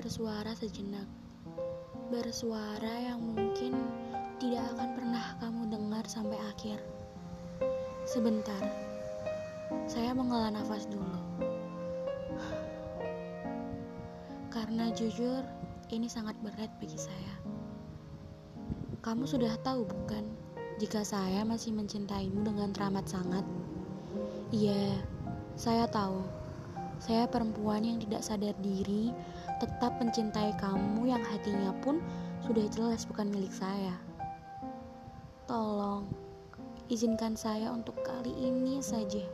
bersuara sejenak. Bersuara yang mungkin tidak akan pernah kamu dengar sampai akhir. Sebentar, saya menghela nafas dulu. Karena jujur, ini sangat berat bagi saya. Kamu sudah tahu bukan, jika saya masih mencintaimu dengan teramat sangat? Iya, saya tahu. Saya perempuan yang tidak sadar diri, tetap mencintai kamu yang hatinya pun sudah jelas bukan milik saya. Tolong, izinkan saya untuk kali ini saja.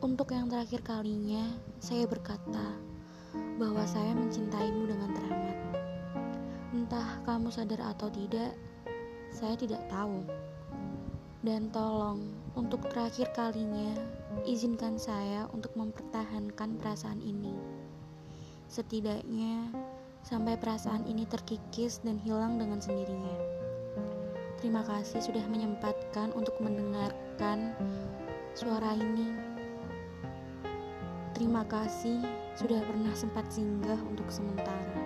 Untuk yang terakhir kalinya, saya berkata bahwa saya mencintaimu dengan teramat. Entah kamu sadar atau tidak, saya tidak tahu. Dan tolong, untuk terakhir kalinya, izinkan saya untuk mempertahankan perasaan ini. Setidaknya, sampai perasaan ini terkikis dan hilang dengan sendirinya. Terima kasih sudah menyempatkan untuk mendengarkan suara ini. Terima kasih sudah pernah sempat singgah untuk sementara.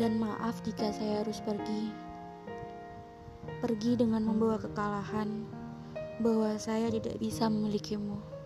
Dan maaf jika saya harus pergi pergi dengan membawa kekalahan bahwa saya tidak bisa memilikimu.